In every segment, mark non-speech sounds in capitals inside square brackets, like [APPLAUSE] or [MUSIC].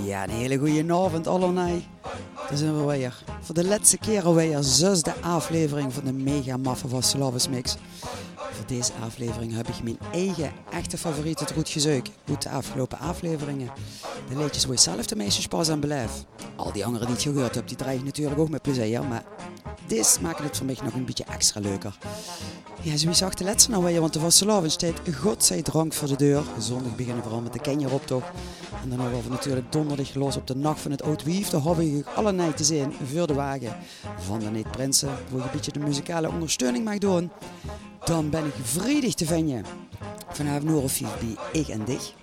Ja, een hele goede avond allemaal. Daar zijn we weer. Voor de laatste keer alweer zesde aflevering van de Mega Maffe van Slavis Mix. Voor deze aflevering heb ik mijn eigen echte favoriet, het Roet Gezeuk. Goed de afgelopen afleveringen. De liedjes waar je zelf de meeste pas aan beleef. Al die anderen die het gehoord hebben, die dreigen natuurlijk ook met plezier. Maar deze maken het voor mij nog een beetje extra leuker. Ja, zo zag de laatste nou weer, want de Vastelavond staat drank voor de deur. Zondag beginnen we al met de Kenjeroptocht. En dan hebben we natuurlijk donderdag los op de nacht van het Oud Wief. Daar hebben we alle night te zien voor de wagen van de Neet Prinsen. Waar je een beetje de muzikale ondersteuning mag doen. Dan ben ik vredig te vinden. Vanavond nog of Ik en Dich.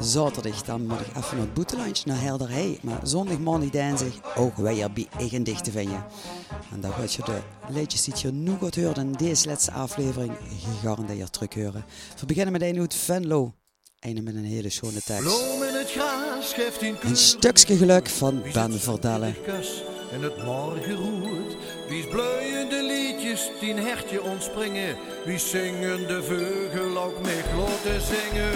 Zaterdag dan moet ik even naar het boetelunch naar Helderhei. Maar zondag, maandag, dinsdag ook weer bij Ik en Dich te vinden. En dan gaat je de liedjes die je nu gaat horen in deze laatste aflevering gegarandeerd terug horen. We beginnen met een uit Venlo. Einde met een hele schone tekst. Een stukje geluk van Ben Verdellen. En het morgen roert. Wie bloeiende liedjes, tien hertje ontspringen. Wie zingen de vogel ook mee te zingen.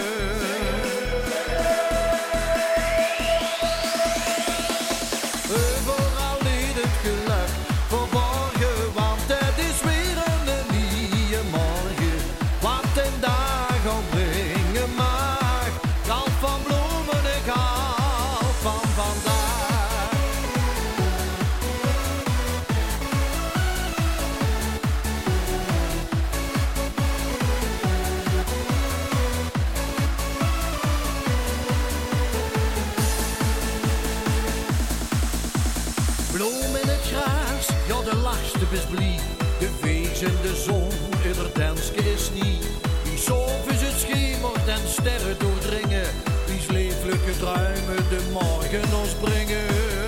Druimen de morgen ons brengen.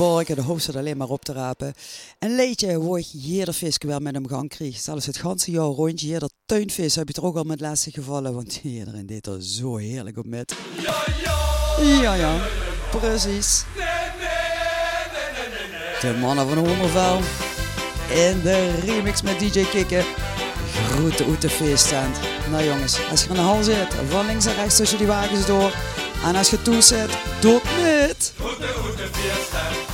Verborgen, de hoofd alleen maar op te rapen. Een leedje hoe ik hier de vis wel met hem gang kreeg. Zelfs het ganse jaar rondje hier, dat tuinvis heb je er ook al met laatste gevallen, want [LAUGHS] iedereen deed er zo heerlijk op met. Ja, ja, ja, ja precies. De mannen van Hondervel in de remix met DJ Kikken. Groete uit de feeststand. Nou jongens, als je aan de hal zit, van links en rechts tussen die wagens door. En als je toe zit, doe het niet. zeker,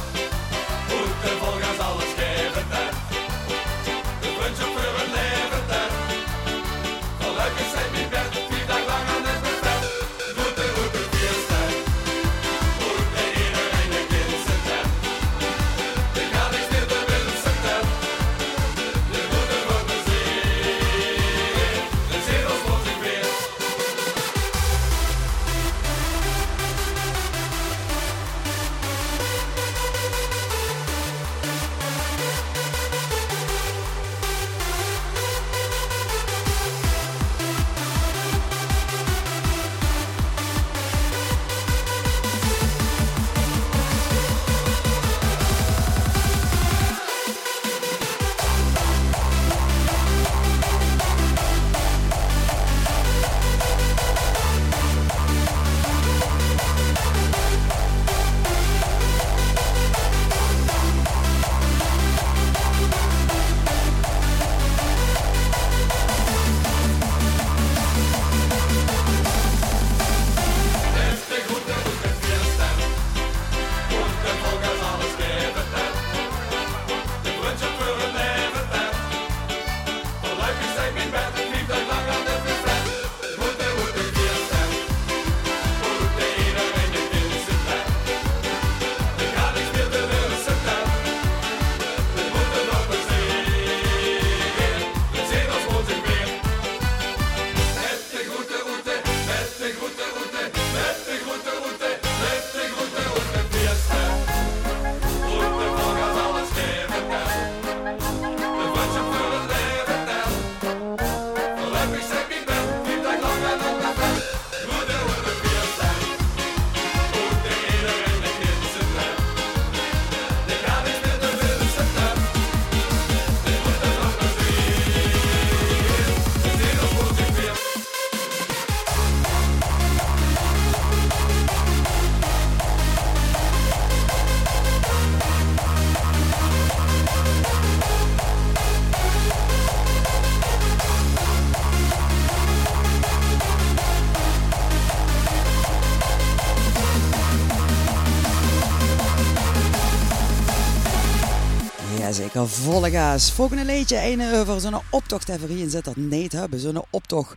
volle gas. Volgende liedje, een over zo'n optocht even hier zit dat niet hebben. Zo'n optocht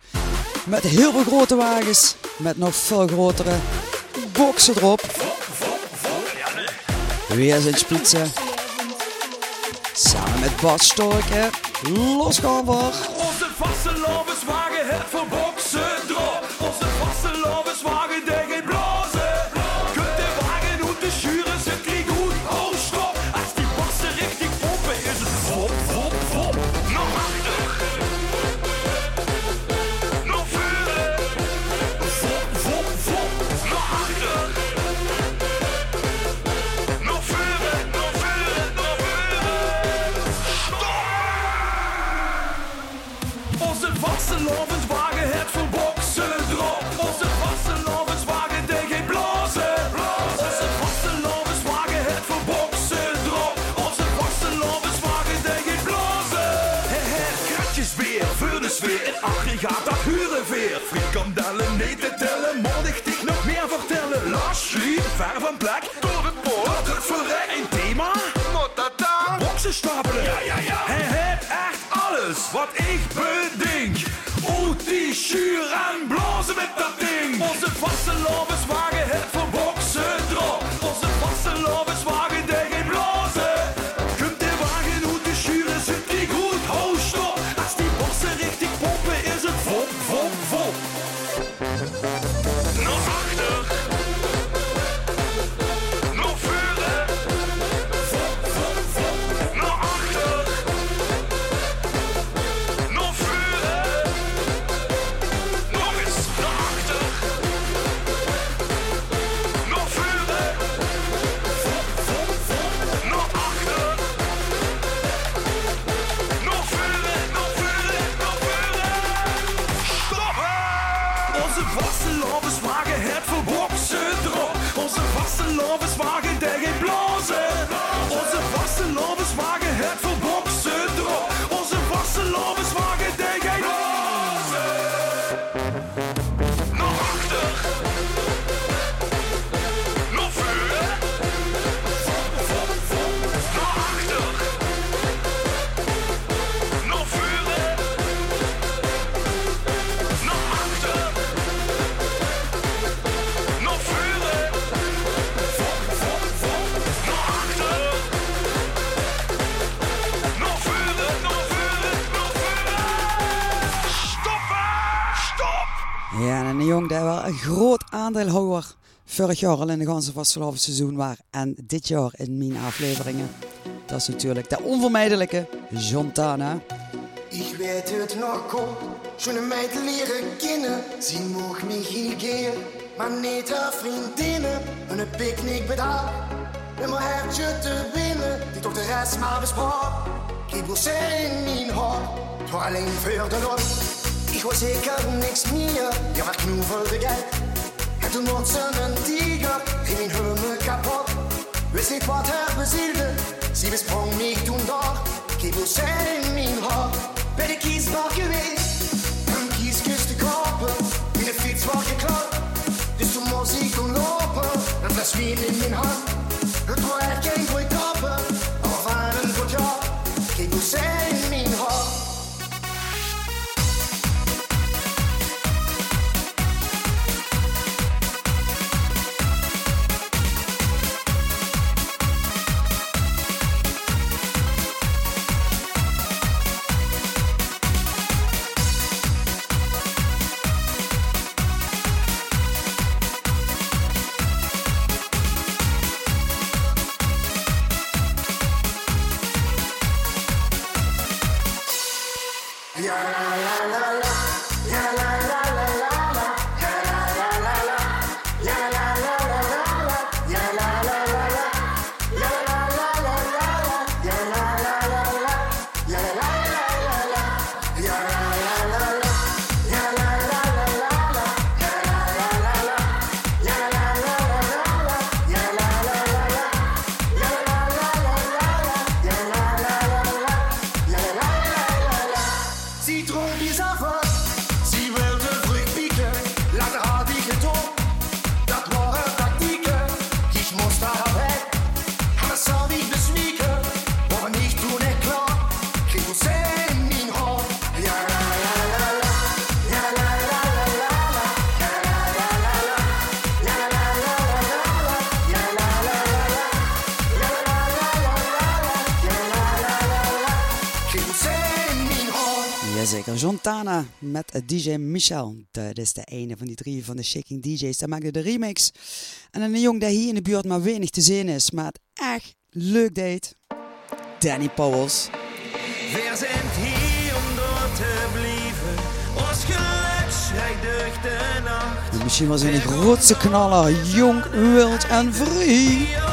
met heel veel grote wagens, met nog veel grotere boksen erop. Weer zijn splitsen. Samen met Bart Storken. Los gaan we. Onze vaste een groot aandeelhouder vorig jaar al in de ganse vastelavond seizoen was. En dit jaar in mijn afleveringen. Dat is natuurlijk de onvermijdelijke Jontana. Ich werd het nog goed, een meid leren kennen. Sie mocht heel gern, maar niet haar vriendinnen. Een picknick bedacht, om mijn hertje te winnen. Die toch de rest maar besprak. Ik wil in mijn hart, alleen voor de lol. Ik was zeker niks meer, ja maar knoevelde geld. En toen wordt ze een tiger, ging mijn helemaal kapot. Wist niet wat haar bezielde, sie besprong mich toen daar. Ik wil in mijn hart, bij de kiesbak geweest. Een kieskus te kopen, mijn fiets was geklapt. Dus toen moest ik kon lopen, een fles wien in mijn hand. Het sie trop bizarre. Zontana met eh, DJ Michel. Dat is de ene van die drie van de Shaking DJ's. Daar maakte de remix. En een jong die hier in de buurt maar weinig te zien is, maar het echt leuk deed. Danny Powels. We zijn hier om door te blijven. Ons geluk de nacht. En misschien was hij een grootste knaller. Jong, wild en vrij.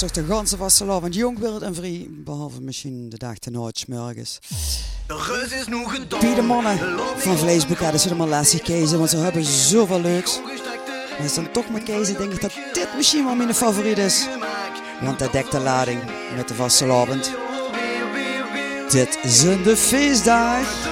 rustig de ganse want jong en vrij. Behalve misschien de dag ten ooit smorgens. Die de mannen van dat zullen helemaal lastig kezen, want ze hebben zoveel leuks. Maar als dan toch maar kezen, denk ik dat dit misschien wel mijn favoriet is. Want dat dekt de lading met de vastelavond. Dit zijn de feestdag.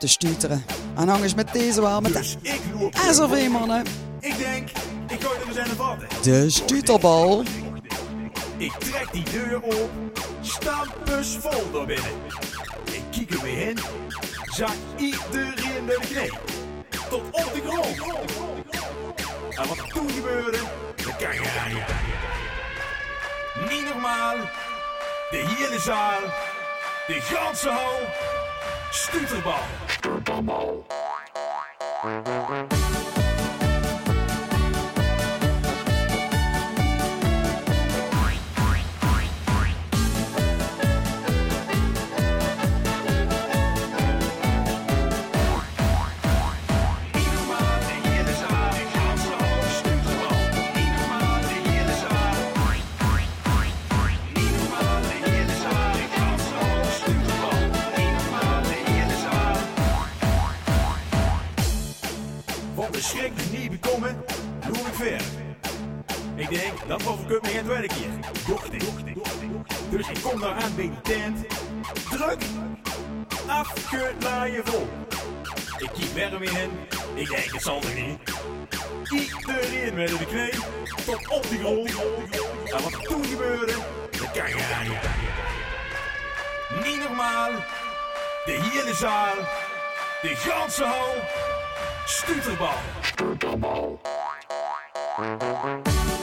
Lekker op de stuteren. En hang eens met deze wel met Dus de mannen. Ik denk, ik gooi er eens aan de stuterbal. Ik trek die deur op, stampus vol door binnen. Ik kijk er weer in, zag iedereen bij de knie. Tot op de grond. En wat er toen gebeurde, dat kan je. Niet normaal, de hele zaal, de ganse hal, stuterbal. Niet aan die tent. Druk, afgelaaien vol. Ik kiep weer in. Ik denk, het zal er niet. Iedereen in de knie. Tot op de grond. En wat toen gebeurde, dat kan je rijden. Niet normaal. De hele zaal. De ganse hal. Stuterbal. Niet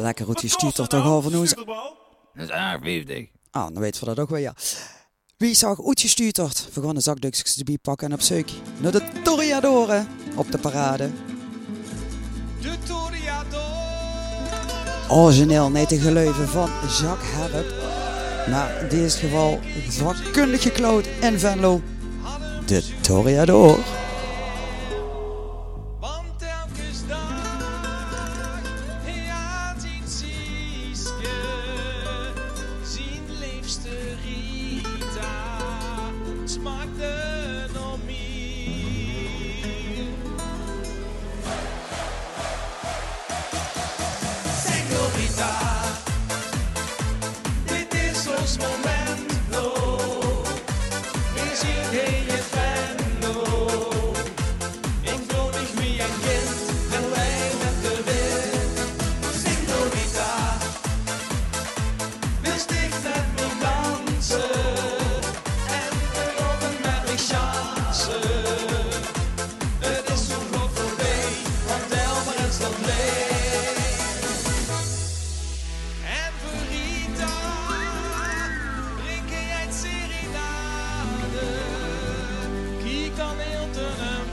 Lekker hoe die stuter toch over ons. Stuterbal. Dat is erg vijftig. Ah, dan weten we dat ook wel, ja. Wie zag Oetje stutert? We gaan de zakdoekjes erbij pakken en op zoek naar de Toriadoren op de parade. De Toriador. Origineel net de geleuven van Jacques Herp. Maar in dit geval vakkundig gekloot in Venlo. De Toriador.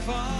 Hem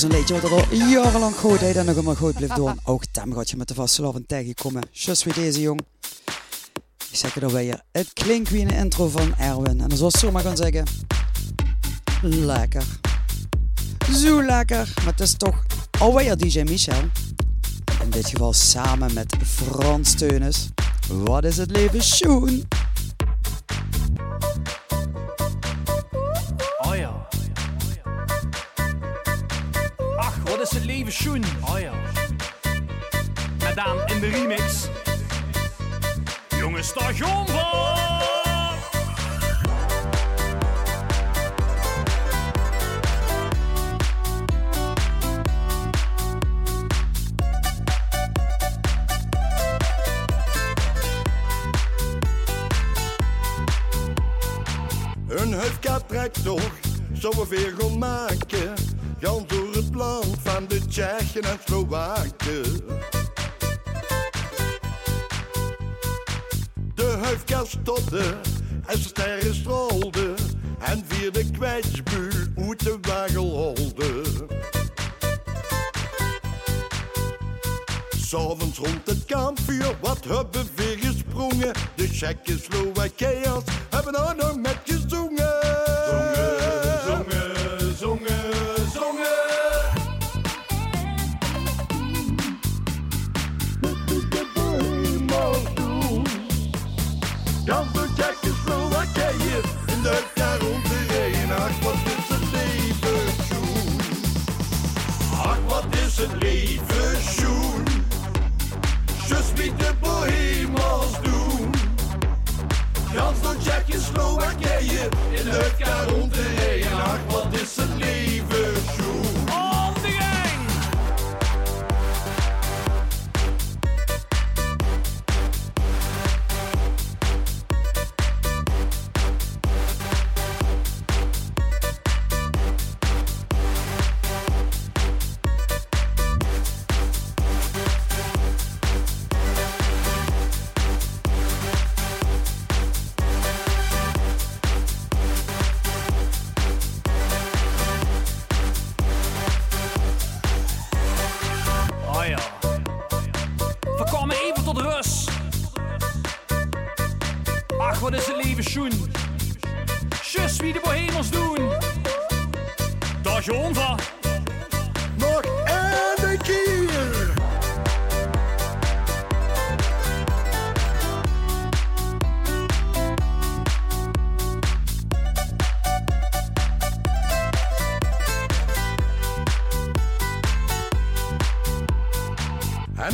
zo'n liedje wat er al jarenlang goed deed en nog maar goed blijft doen. Ook Tem je met de vaste love tegenkomen. Just wie deze jong. Ik zeg het alweer. Het klinkt wie een intro van Erwin. En zoals zomaar gaan zeggen. Lekker. Zo lekker. Maar het is toch alweer DJ Michel. In dit geval samen met Frans Teunis. Wat is het leven, Sjoen? Wat is het leven schoen. Oh ja. Met dan in de remix. Jonge station van. Een huifkaart trekt toch, zou we weer gaan maken. Gaan door het land van de Tsjechen en Slowaken. De huifkaart stopte en sterren strolden. En via de kwijtsbuur uit de wagel holde. S'avonds rond het kampvuur, wat hebben we gesprongen? De Tsjechoslowakijers hebben er nog met gezongen.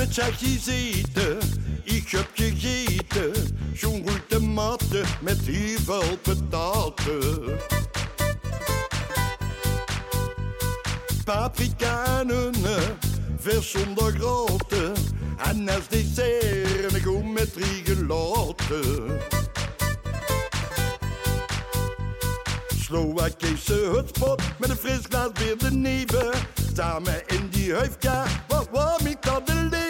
Het heb gegeten. Zo'n goede matten met heel veel pataten. Paprika en une, vers zonder grote. En als dessert een goe met drie gelaten. Slowakische hutspot met een fris glas weer de neven. Samen in die huifka, wat warm ik dat de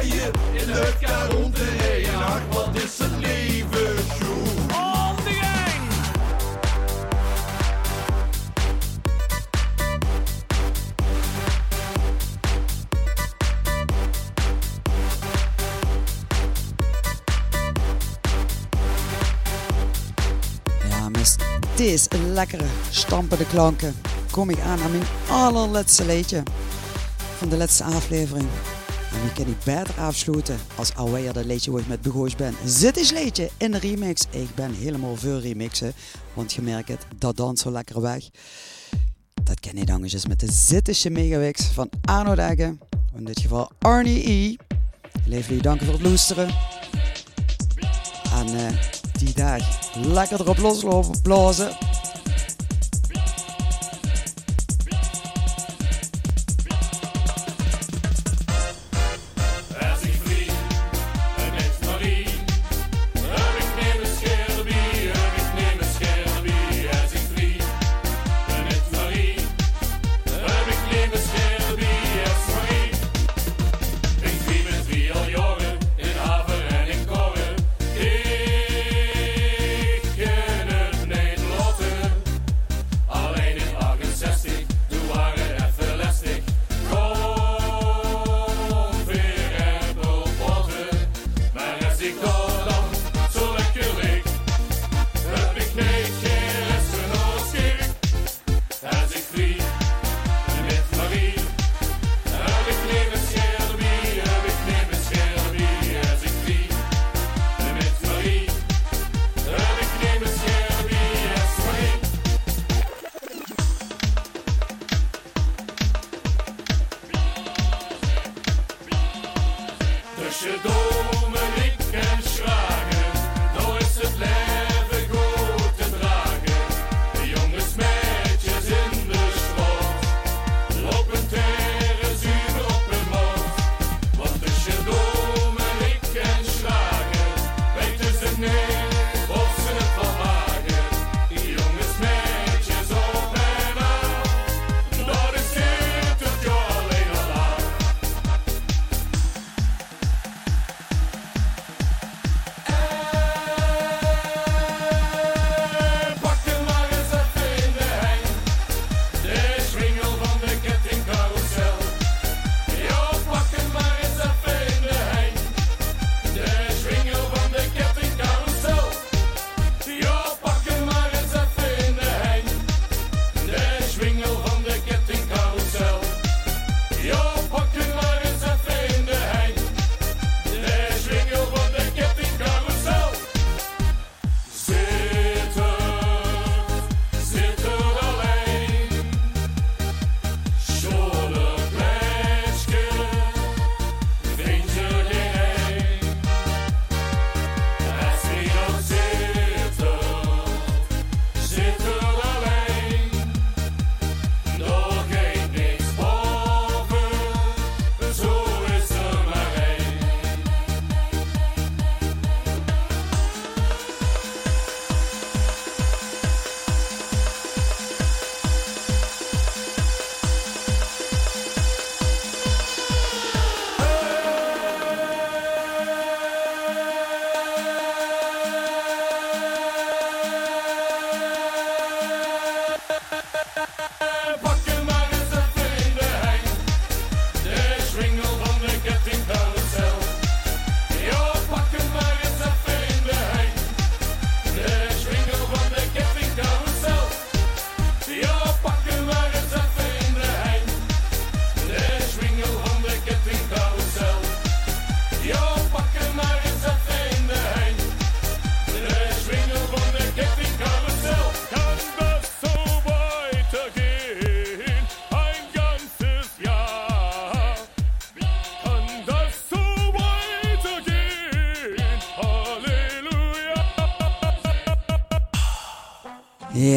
Tsjechoslowakije in het rond de regen. Ach, wat is het leven, met deze lekkere stampende klanken kom ik aan aan mijn allerlaatste liedje van de laatste aflevering. En kan ik beter afsluiten als alweer dat liedje waar ik met begoos ben. Zit is liedje in de remix. Ik ben helemaal voor remixen, want je merkt het, dat danst zo lekker weg. Dat ken je dan eens met de Zittische Megawix van Arno Degge. In dit geval Arnie E. Leef jullie danken voor het luisteren. En eh, die dag lekker erop loslopen, blazen.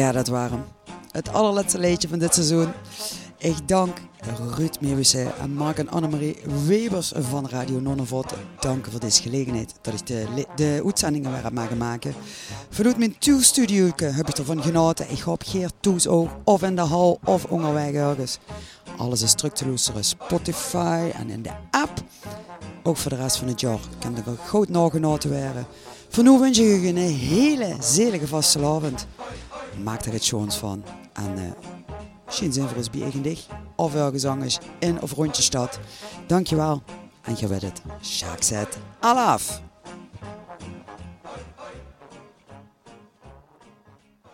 Ja, dat waren het allerlaatste liedje van dit seizoen. Ik dank Ruud Meeuwissen en Mark en Annemarie Webers van Radio Nonnenvot. Dank voor deze gelegenheid dat ik de, de uitzendingen weer heb mogen maken. Vanuit mijn studio heb ik ervan genoten. Ik hoop Geert Toes ook, of in de hal of onderweg ergens. Alles is terug te. Spotify en in de app. Ook voor de rest van het jaar kan er goed nagenoten worden. Voor nu wens ik u een hele zelige vastelavond. Maak er het schoons van. En eh misschien zijn voor ons bij. Of ergens in of rond je stad. Dankjewel. En je weet het. Sjaak zet. Alaf.